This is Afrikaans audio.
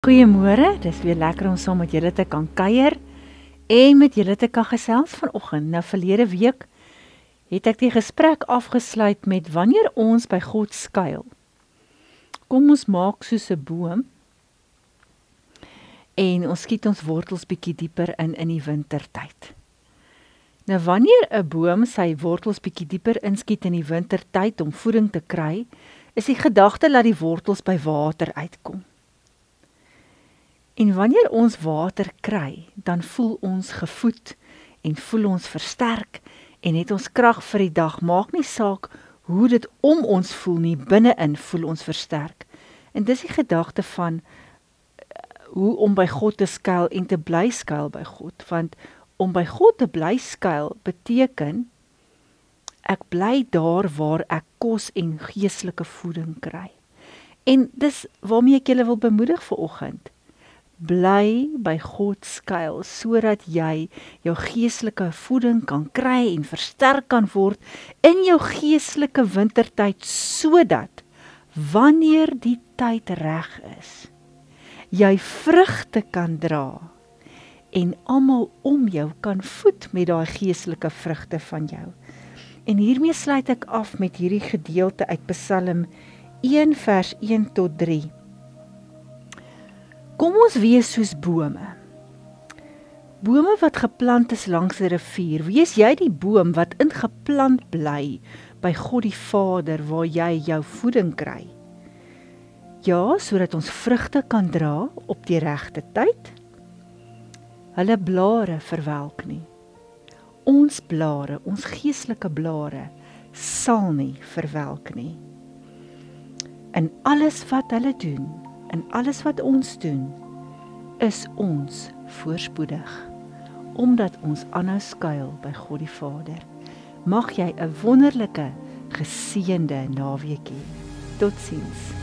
Goeiemôre, dis weer lekker om saam met julle te kan kuier en met julle te kan gesels vanoggend. Nou verlede week het ek die gesprek afgesluit met wanneer ons by God skuil. Kom ons maak soos 'n boom en ons skiet ons wortels bietjie dieper in in die wintertyd. Nou wanneer 'n boom sy wortels bietjie dieper inskiet in die wintertyd om voeding te kry, is die gedagte dat die wortels by water uitkom. En wanneer ons water kry, dan voel ons gevoed en voel ons versterk en het ons krag vir die dag. Maak nie saak hoe dit om ons voel nie, binne-in voel ons versterk. En dis die gedagte van eh, hoe om by God te skuil en te bly skuil by God, want om by God te bly skuil beteken ek bly daar waar ek kos en geestelike voeding kry. En dis waarmee ek julle wil bemoedig vir oggend bly by God skuil sodat jy jou geestelike voeding kan kry en versterk kan word in jou geestelike wintertyd sodat wanneer die tyd reg is jy vrugte kan dra en almal om jou kan voed met daai geestelike vrugte van jou. En hiermee sluit ek af met hierdie gedeelte uit Psalm 1 vers 1 tot 3. Kom ons wees soos bome. Bome wat geplant is langs 'n rivier. Wees jy die boom wat ingeplant bly by God die Vader waar jy jou voeding kry. Ja, sodat ons vrugte kan dra op die regte tyd. Hulle blare verwelk nie. Ons blare, ons geestelike blare sal nie verwelk nie. In alles wat hulle doen, in alles wat ons doen is ons voorspoedig omdat ons aanhou skuil by God die Vader. Mag jy 'n wonderlike geseënde naweek hê. Totsiens.